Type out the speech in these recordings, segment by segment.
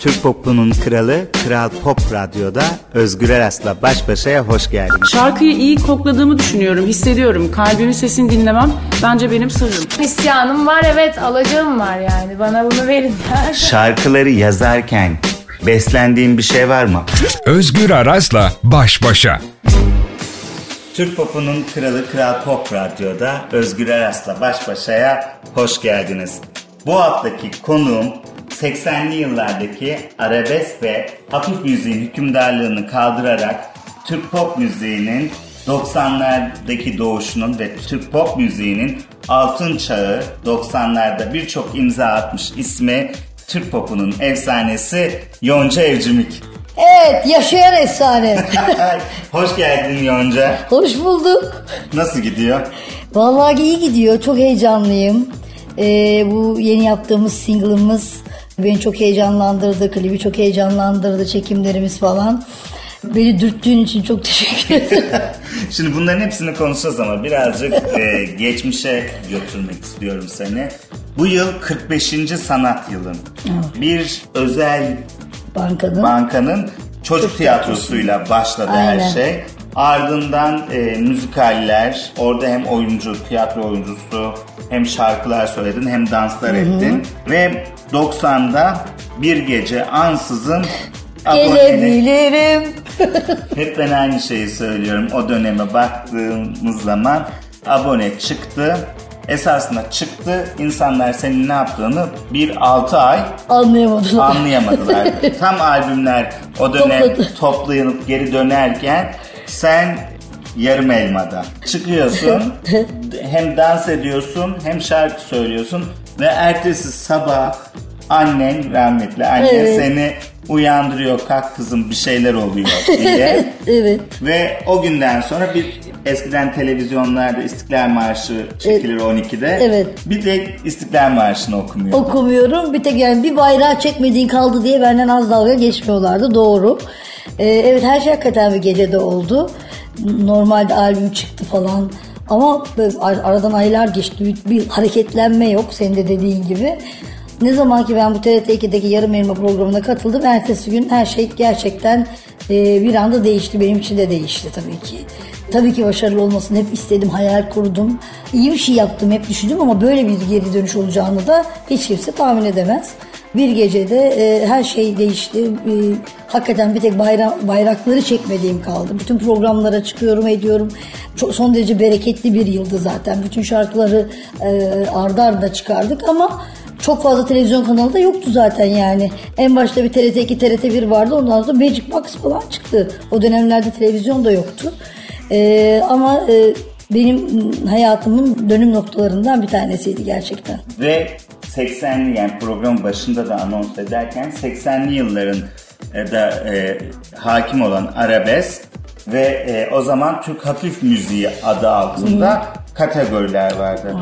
Türk popunun kralı Kral Pop Radyo'da Özgür Eras'la baş başaya hoş geldiniz. Şarkıyı iyi kokladığımı düşünüyorum, hissediyorum. Kalbimin sesini dinlemem bence benim sırrım. İsyanım var evet, alacağım var yani. Bana bunu verin. Şarkıları yazarken beslendiğin bir şey var mı? Özgür Aras'la baş başa. Türk popunun kralı Kral Pop Radyo'da Özgür Eras'la baş başaya hoş geldiniz. Bu haftaki konuğum 80'li yıllardaki arabesk ve hafif müziğin hükümdarlığını kaldırarak Türk pop müziğinin 90'lardaki doğuşunun ve Türk pop müziğinin altın çağı 90'larda birçok imza atmış ismi Türk popunun efsanesi Yonca Evcimik. Evet yaşayan efsane. Hoş geldin Yonca. Hoş bulduk. Nasıl gidiyor? Vallahi iyi gidiyor. Çok heyecanlıyım. Ee, bu yeni yaptığımız single'ımız beni çok heyecanlandırdı. Klibi çok heyecanlandırdı. Çekimlerimiz falan. Beni dürttüğün için çok teşekkür ederim. Şimdi bunların hepsini konuşacağız ama birazcık e, geçmişe götürmek istiyorum seni. Bu yıl 45. sanat yılın. Bir özel Bankanın. bankanın çocuk tiyatrosuyla başladı Aynen. her şey. Ardından e, müzikaller, orada hem oyuncu, tiyatro oyuncusu, hem şarkılar söyledin hem danslar ettin. Ve 90'da bir gece ansızın abonene- Gelebilirim. hep ben aynı şeyi söylüyorum. O döneme baktığımız zaman abone çıktı. Esasında çıktı. İnsanlar senin ne yaptığını bir 6 ay Anlayamadım. anlayamadılar. Tam albümler o dönem Topladı. toplanıp geri dönerken sen yarım elmada çıkıyorsun. hem dans ediyorsun hem şarkı söylüyorsun ve ertesi sabah annen rahmetli annen Evet. seni uyandırıyor kalk kızım bir şeyler oluyor diye. evet. Ve o günden sonra bir eskiden televizyonlarda İstiklal Marşı çekilir 12'de. Evet. Bir de İstiklal Marşı'nı okumuyor. Okumuyorum. Bir tek yani bir bayrağı çekmediğin kaldı diye benden az dalga geçmiyorlardı. Doğru. Ee, evet her şey hakikaten bir gecede oldu. Normalde albüm çıktı falan. Ama aradan aylar geçti. Bir hareketlenme yok senin de dediğin gibi. Ne zaman ki ben bu TRT 2'deki Yarım Elma programına katıldım. Ertesi gün her şey gerçekten e, bir anda değişti. Benim için de değişti tabii ki. Tabii ki başarılı olmasını hep istedim, hayal kurdum. İyi bir şey yaptım hep düşündüm ama böyle bir geri dönüş olacağını da hiç kimse tahmin edemez. Bir gecede e, her şey değişti. E, hakikaten bir tek bayra- bayrakları çekmediğim kaldı. Bütün programlara çıkıyorum, ediyorum. Çok, son derece bereketli bir yıldı zaten. Bütün şarkıları e, ardı arda çıkardık ama çok fazla televizyon kanalı da yoktu zaten yani. En başta bir TRT 2, TRT 1 vardı. Ondan sonra Magic Box falan çıktı. O dönemlerde televizyon da yoktu. Ee, ama e, benim hayatımın dönüm noktalarından bir tanesiydi gerçekten. Ve 80'li yani programın başında da anons ederken 80'li yılların e, da e, hakim olan arabesk ve e, o zaman Türk hafif müziği adı altında kategoriler vardı.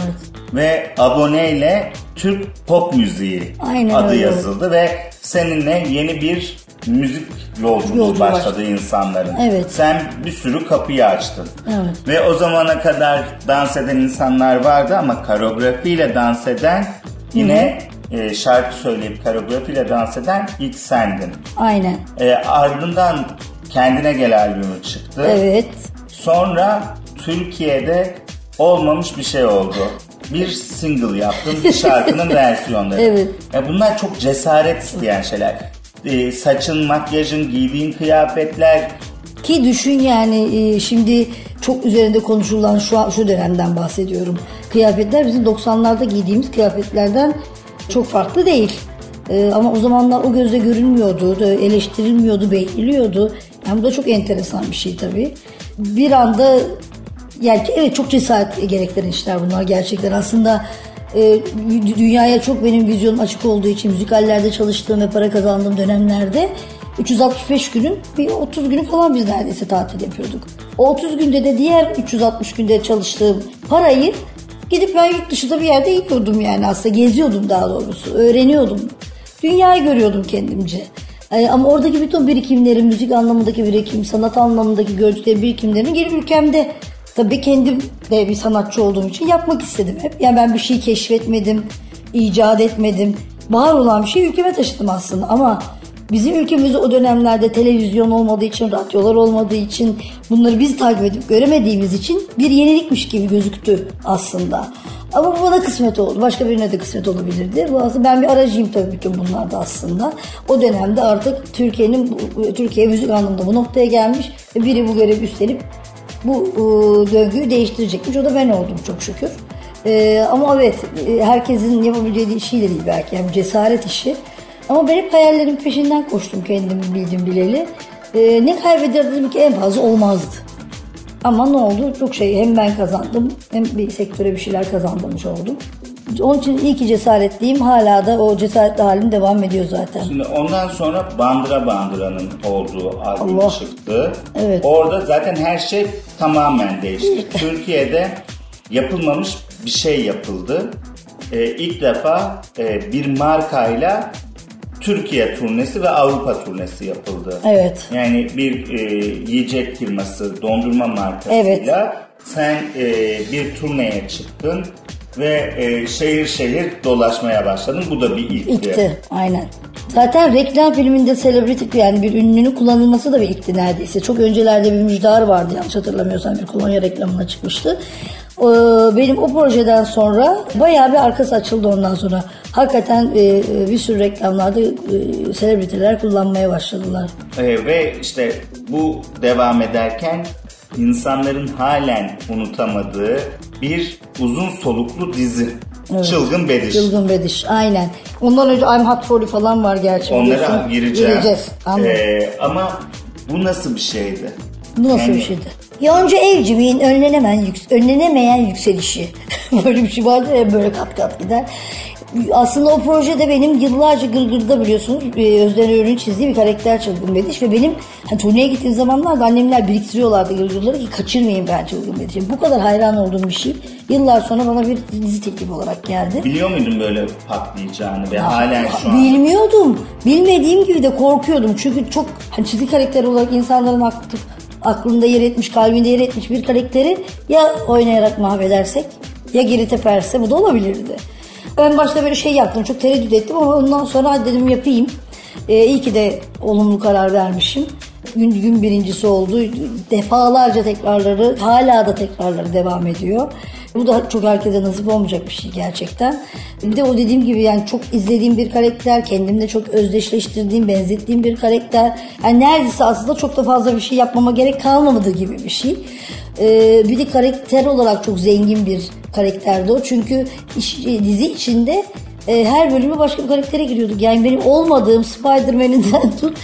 Ve aboneyle Türk pop müziği Aynen adı öyle. yazıldı ve seninle yeni bir müzik yolculuğu Yolculuğu başladı insanların. Evet. Sen bir sürü kapıyı açtın. Evet. Ve o zamana kadar dans eden insanlar vardı ama koreografiyle dans eden yine e, şarkı söyleyip koreografiyle dans eden ilk sendin. Aynen. E, ardından kendine gel albümü çıktı. Evet. Sonra Türkiye'de olmamış bir şey oldu. Bir single yaptın, bir şarkının versiyonları. Evet. Ya bunlar çok cesaret isteyen şeyler. E, saçın, makyajın, giydiğin kıyafetler, Ki düşün yani e, şimdi çok üzerinde konuşulan şu şu dönemden bahsediyorum. Kıyafetler bizim 90'larda giydiğimiz kıyafetlerden çok farklı değil. E, ama o zamanlar o gözle görünmüyordu, eleştirilmiyordu, beğeniliyordu. Yani bu da çok enteresan bir şey tabii. Bir anda yani evet çok cesaret gerektiren işler bunlar gerçekten. Aslında e, dü- dünyaya çok benim vizyonum açık olduğu için müzikallerde çalıştığım ve para kazandığım dönemlerde 365 günün bir 30 günü falan biz neredeyse tatil yapıyorduk. O 30 günde de diğer 360 günde çalıştığım parayı gidip ben yurt dışında bir yerde yiyordum yani aslında geziyordum daha doğrusu. Öğreniyordum. Dünyayı görüyordum kendimce. Ee, ama oradaki bütün birikimleri, müzik anlamındaki birikim, sanat anlamındaki gördükleri birikimlerini geri ülkemde tabii kendim de bir sanatçı olduğum için yapmak istedim hep. Yani ben bir şey keşfetmedim, icat etmedim. Var olan bir şeyi ülkeme taşıdım aslında ama Bizim ülkemizde o dönemlerde televizyon olmadığı için, radyolar olmadığı için bunları biz takip edip göremediğimiz için bir yenilikmiş gibi gözüktü aslında. Ama bu bana kısmet oldu. Başka birine de kısmet olabilirdi. Bu aslında ben bir aracıyım tabii bütün bunlarda aslında. O dönemde artık Türkiye'nin Türkiye müzik anlamında bu noktaya gelmiş ve biri bu görevi üstlenip bu e, döngüyü değiştirecekmiş. O da ben oldum çok şükür. E, ama evet e, herkesin yapabileceği işi de değil belki. Yani cesaret işi. Ama ben hep hayallerimin peşinden koştum kendim bildim bileli. E, ne kaybederdim ki en fazla olmazdı. Ama ne oldu? Çok şey hem ben kazandım hem bir sektöre bir şeyler kazandırmış oldum. Onun için iyi ki cesaretliyim. Hala da o cesaretli halim devam ediyor zaten. Şimdi ondan sonra Bandıra Bandıra'nın olduğu albüm Allah. çıktı. Evet. Orada zaten her şey tamamen değişti. Türkiye'de yapılmamış bir şey yapıldı. Ee, ilk defa e, bir markayla Türkiye turnesi ve Avrupa turnesi yapıldı. Evet. Yani bir e, yiyecek firması, dondurma markasıyla Evet. sen e, bir turneye çıktın ve e, şehir şehir dolaşmaya başladın. Bu da bir ilkti. İlkti. Aynen. Zaten reklam filminde celebrity yani bir ünlünün kullanılması da bir ilkti neredeyse. Çok öncelerde bir müjdar vardı yanlış hatırlamıyorsam bir kolonya reklamına çıkmıştı. Ee, Benim o projeden sonra bayağı bir arkası açıldı ondan sonra. Hakikaten e, e, bir sürü reklamlarda e, celebrity'ler kullanmaya başladılar. Ee, ve işte bu devam ederken insanların halen unutamadığı bir uzun soluklu dizi. Çılgın Bediş. Çılgın Bediş aynen. Ondan önce I'm Hot for You falan var gerçi. Onlara gireceğim. Gireceğiz. Anladım. Ee, ama bu nasıl bir şeydi? Bu nasıl Yani- bir şeydi? Yonca evcimiğin önlenemeyen, yüks- önlenemeyen yükselişi. böyle bir şey vardı ya böyle kat kat gider. Aslında o projede benim yıllarca Gırgır'da biliyorsunuz e, Özden Öğren'in çizdiği bir karakter Çılgın Bediş ve benim hani turneye gittiğim zamanlarda annemler biriktiriyorlardı Gırgır'ları ki kaçırmayayım ben Çılgın Bediş'i. Bu kadar hayran olduğum bir şey yıllar sonra bana bir dizi teklifi olarak geldi. Biliyor muydun böyle patlayacağını ve halen şu an? Bilmiyordum. Bilmediğim gibi de korkuyordum. Çünkü çok hani çizgi karakter olarak insanların aktif, aklında yer etmiş, kalbinde yer etmiş bir karakteri ya oynayarak mahvedersek ya geri teperse bu da olabilirdi. Ben başta böyle şey yaptım. Çok tereddüt ettim ama ondan sonra dedim yapayım. Ee, iyi ki de olumlu karar vermişim. Gün gün birincisi oldu. Defalarca tekrarları, hala da tekrarları devam ediyor. Bu da çok herkese nasip olmayacak bir şey gerçekten. Bir de o dediğim gibi yani çok izlediğim bir karakter, kendimle çok özdeşleştirdiğim, benzettiğim bir karakter. Yani neredeyse aslında çok da fazla bir şey yapmama gerek kalmamadı gibi bir şey. Ee, bir de karakter olarak çok zengin bir karakterdi o. Çünkü iş- dizi içinde e, her bölümü başka bir karaktere giriyorduk. Yani benim olmadığım Spider-Man'inden tut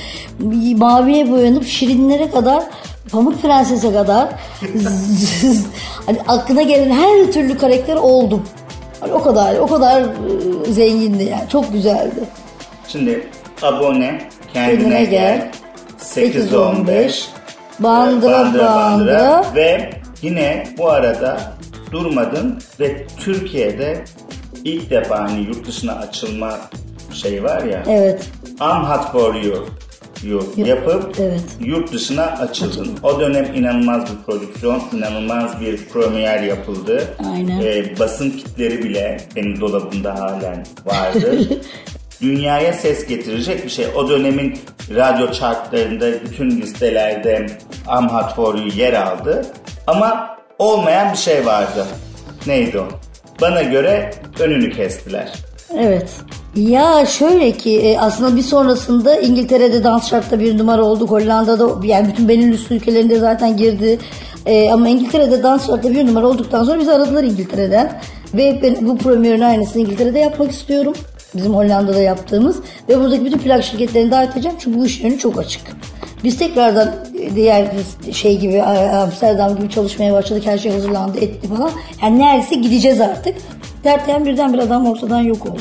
maviye boyanıp şirinlere kadar Pamuk Prenses'e kadar hani aklına gelen her türlü karakter oldum. Hani o kadar o kadar e, zengindi yani. Çok güzeldi. Şimdi abone, kendine, Kendine gel, gel, 815, Bandıra bandıra. ve yine bu arada durmadın ve Türkiye'de ilk defa hani yurt dışına açılma şey var ya. Evet. I'm hot for you. You yapıp evet. yurt dışına açıldın. O dönem inanılmaz bir prodüksiyon, inanılmaz bir premier yapıldı. Aynen. Ee, basın kitleri bile benim dolabımda halen vardı. Dünyaya ses getirecek bir şey. O dönemin radyo chartlarında, bütün listelerde I'm Hot For You yer aldı. Ama olmayan bir şey vardı. Neydi o? Bana göre önünü kestiler. Evet. Ya şöyle ki e, aslında bir sonrasında İngiltere'de dans şartta bir numara olduk. Hollanda'da yani bütün Benelux ülkelerinde zaten girdi. E, ama İngiltere'de dans şartta bir numara olduktan sonra bizi aradılar İngiltere'den. Ve ben bu premierin aynısını İngiltere'de yapmak istiyorum. Bizim Hollanda'da yaptığımız. Ve buradaki bütün plak şirketlerini davet edeceğim. Çünkü bu işin önü çok açık. Biz tekrardan diğer şey gibi Amsterdam gibi çalışmaya başladık. Her şey hazırlandı etti falan. Yani neredeyse gideceğiz artık. Derken birden bir adam ortadan yok oldu.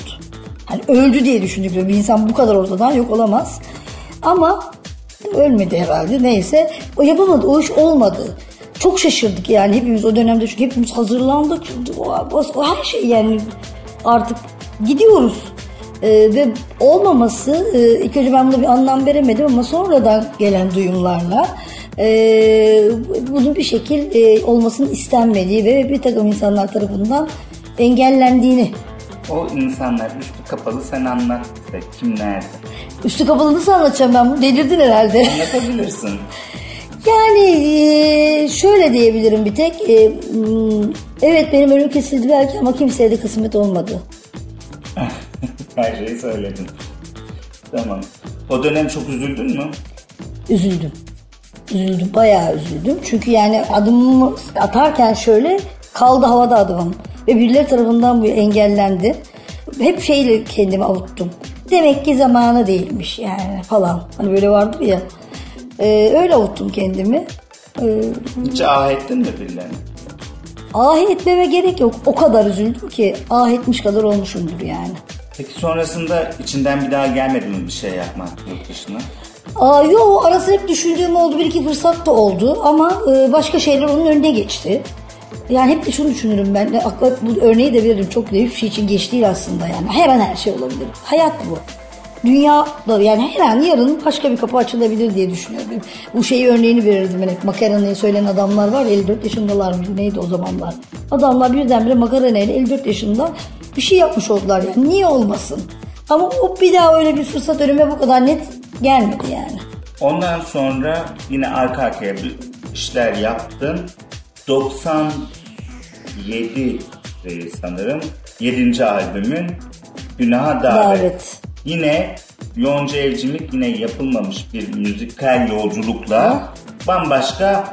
Hani öldü diye düşündük. Bir insan bu kadar ortadan yok olamaz. Ama ölmedi herhalde neyse. O yapamadı. O iş olmadı. Çok şaşırdık yani hepimiz o dönemde çünkü hepimiz hazırlandık. O, o her şey yani artık gidiyoruz. Ee, ve olmaması e, ilk önce ben buna bir anlam veremedim ama sonradan gelen duyumlarla e, bunun bir şekil e, olmasının istenmediği ve bir takım insanlar tarafından engellendiğini O insanlar üstü kapalı sen anlat bize. Üstü kapalı nasıl anlatacağım ben bunu? Delirdin herhalde. Anlatabilirsin. Yani e, şöyle diyebilirim bir tek. e, evet benim önüm kesildi belki ama kimseye de kısmet olmadı. Her şeyi söyledin. Tamam. O dönem çok üzüldün mü? Üzüldüm. Üzüldüm. Bayağı üzüldüm. Çünkü yani adımımı atarken şöyle kaldı havada adımım. Ve birileri tarafından bu engellendi. Hep şeyle kendimi avuttum. Demek ki zamanı değilmiş yani falan. Hani böyle vardır ya. Ee, öyle avuttum kendimi. Ee, Hiç ah ettin mi birilerine? ah etmeme gerek yok. O kadar üzüldüm ki ah etmiş kadar olmuşumdur yani. Peki sonrasında içinden bir daha gelmedi mi bir şey yapmak yurt dışına? Aa, yo arası hep düşündüğüm oldu. Bir iki fırsat da oldu ama e, başka şeyler onun önüne geçti. Yani hep de şunu düşünürüm ben. Akla bu örneği de veririm. Çok hiçbir şey için geç değil aslında yani. Her an her şey olabilir. Hayat bu. Dünya da yani her an yarın başka bir kapı açılabilir diye düşünüyorum. Bu şeyi örneğini verirdim ben hep. Makarnayı söyleyen adamlar var ya 54 yaşındalar mı neydi o zamanlar. Adamlar birdenbire makarnayla 54 yaşında bir şey yapmış oldular yani. Niye olmasın? Ama o bir daha öyle bir fırsat önüme bu kadar net gelmedi yani. Ondan sonra yine arka arkaya işler yaptın. 97 e, sanırım 7. albümün Günaha Davet. Davet. Yine Yonca Evcimik yine yapılmamış bir müzikal yolculukla bambaşka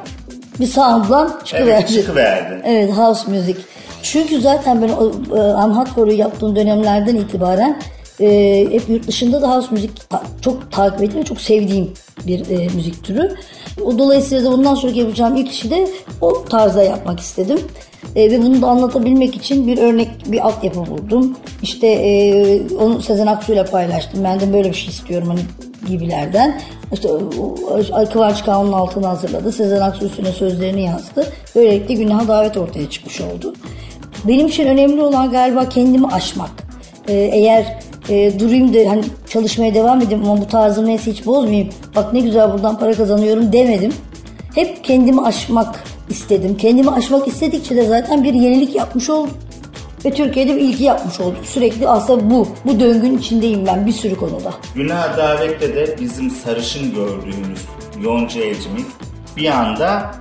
Bir sound'dan çıkıverdi. evet, çıkıverdi. Evet house müzik. Çünkü zaten ben o e, Anhat Koru'yu yaptığım dönemlerden itibaren e, hep yurt dışında da house müzik çok takip ettiğim, çok sevdiğim bir e, müzik türü. O dolayısıyla da bundan sonraki yapacağım ilk işi de o tarzda yapmak istedim. E, ve bunu da anlatabilmek için bir örnek, bir altyapı buldum. İşte e, onu Sezen Aksu'yla paylaştım. Ben de böyle bir şey istiyorum hani gibilerden. İşte Kıvanç Kağan'ın altına hazırladı. Sezen Aksu üstüne sözlerini yazdı. Böylelikle günaha davet ortaya çıkmış oldu. Benim için önemli olan galiba kendimi aşmak. Ee, eğer e, durayım da hani çalışmaya devam edeyim ama bu tarzımı neyse hiç bozmayayım. Bak ne güzel buradan para kazanıyorum demedim. Hep kendimi aşmak istedim. Kendimi aşmak istedikçe de zaten bir yenilik yapmış oldum. Ve Türkiye'de bir ilki yapmış oldum. Sürekli aslında bu. Bu döngünün içindeyim ben bir sürü konuda. Günaha Davet'te de bizim sarışın gördüğümüz Yonca Evcimik bir anda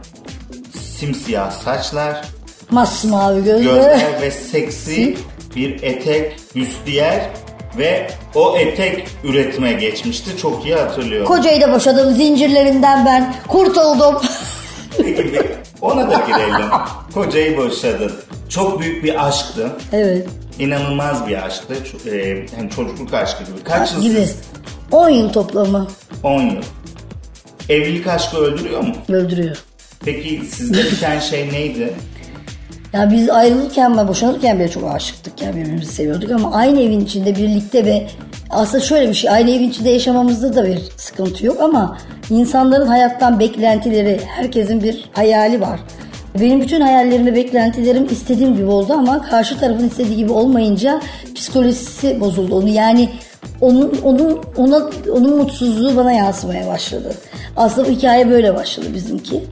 simsiyah saçlar, Masmavi gözler. gözler ve seksi bir etek, büstiyer ve o etek üretime geçmişti. Çok iyi hatırlıyorum. Kocayı da boşadım zincirlerinden ben. Kurtuldum. Ona da girelim. Kocayı boşadın. Çok büyük bir aşktı. evet. İnanılmaz bir aşktı. Ç- e, hani çocukluk aşkı gibi. Kaç yıl Gibi. siz? 10 yıl toplamı 10 yıl. Evlilik aşkı öldürüyor mu? öldürüyor. Peki sizde biten şey neydi? Ya biz ayrılırken ve boşanırken bile çok aşıktık ya birbirimizi seviyorduk ama aynı evin içinde birlikte ve aslında şöyle bir şey aynı evin içinde yaşamamızda da bir sıkıntı yok ama insanların hayattan beklentileri herkesin bir hayali var. Benim bütün hayallerim ve beklentilerim istediğim gibi oldu ama karşı tarafın istediği gibi olmayınca psikolojisi bozuldu. Onu yani onun onun ona onun mutsuzluğu bana yansımaya başladı. Aslında hikaye böyle başladı bizimki.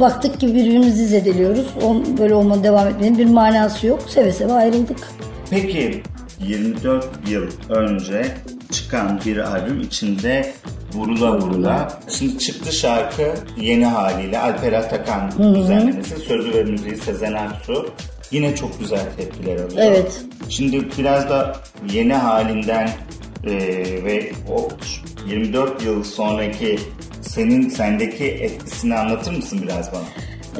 Baktık ki birbirimizi zedeliyoruz. On, böyle olmanın devam etmenin bir manası yok. Seve seve ayrıldık. Peki 24 yıl önce çıkan bir albüm içinde Vurula Vurula. Şimdi çıktı şarkı yeni haliyle Alper Atakan düzenlemesi. Sözü ve müziği Sezen Aksu. Yine çok güzel tepkiler alıyor. Evet. Şimdi biraz da yeni halinden e, ve o 24 yıl sonraki senin sendeki etkisini anlatır mısın biraz bana?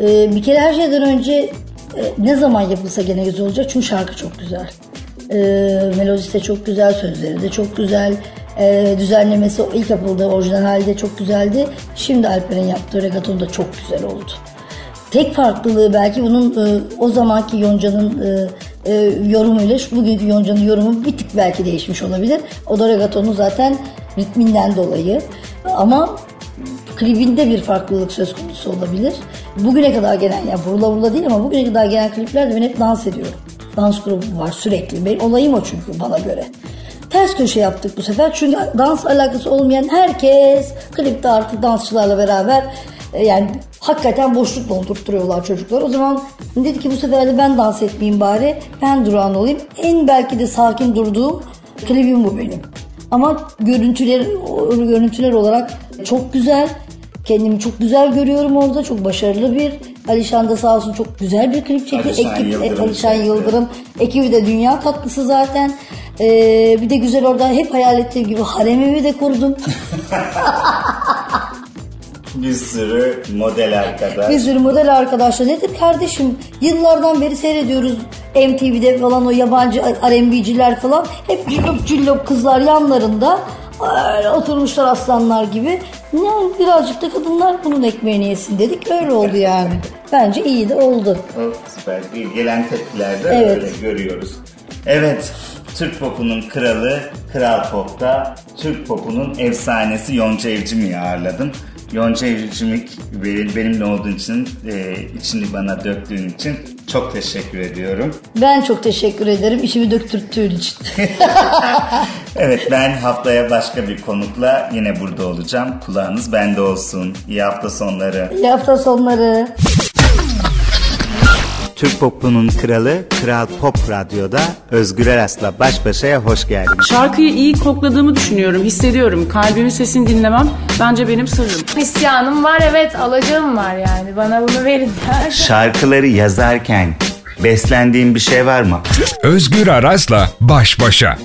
Ee, bir kere her şeyden önce e, ne zaman yapılsa gene güzel olacak çünkü şarkı çok güzel. Ee, melodisi de çok güzel, sözleri de çok güzel. Ee, düzenlemesi ilk yapıldığı orijinal halde çok güzeldi. Şimdi Alper'in yaptığı regaton da çok güzel oldu. Tek farklılığı belki bunun e, o zamanki Yonca'nın e, e, yorumuyla şu bugünkü Yonca'nın yorumu bir tık belki değişmiş olabilir. O da regatonun zaten ritminden dolayı. Ama klibinde bir farklılık söz konusu olabilir. Bugüne kadar gelen, ya vurula vurula değil ama bugüne kadar gelen kliplerde ben hep dans ediyorum. Dans grubu var sürekli. Benim olayım o çünkü bana göre. Ters köşe yaptık bu sefer çünkü dans alakası olmayan herkes klipte artık dansçılarla beraber e, yani hakikaten boşluk doldurtturuyorlar çocuklar. O zaman dedi ki bu sefer de ben dans etmeyeyim bari. Ben durağan olayım. En belki de sakin durduğum klibim bu benim. Ama görüntüler görüntüler olarak çok güzel. Kendimi çok güzel görüyorum orada. Çok başarılı bir. Alişan da sağ olsun çok güzel bir klip çekti. Alişan Yıldırım Alişan çekti. Yıldırım. Ekibi de dünya tatlısı zaten. Ee, bir de güzel orada hep hayal ettiğim gibi haremimi de kurdum. Bir sürü model arkadaş. Bir sürü model arkadaşlar. Nedir kardeşim? Yıllardan beri seyrediyoruz MTV'de falan o yabancı R&B'ciler falan. Hep cüllop cüllop kızlar yanlarında. Öyle oturmuşlar aslanlar gibi. Ne birazcık da kadınlar bunun ekmeğini yesin dedik. Öyle oldu yani. Bence iyi de oldu. Oh, süper. İyi, Gelen tepkilerde Evet. öyle görüyoruz. Evet, Türk popunun kralı Kral Pop'ta Türk popunun efsanesi Yonca Evcimik'i ağırladım. Yonca Evcimik benim- benimle olduğun için, e, içini bana döktüğün için çok teşekkür ediyorum. Ben çok teşekkür ederim işimi döktürttüğün için. Evet ben haftaya başka bir konukla yine burada olacağım. Kulağınız bende olsun. İyi hafta sonları. İyi hafta sonları. Türk popunun kralı Kral Pop Radyo'da Özgür Eras'la baş başaya hoş geldiniz. Şarkıyı iyi kokladığımı düşünüyorum, hissediyorum. Kalbimin sesini dinlemem bence benim sırrım. İsyanım var evet alacağım var yani. Bana bunu verin. Şarkıları yazarken beslendiğin bir şey var mı? Özgür Aras'la baş başa.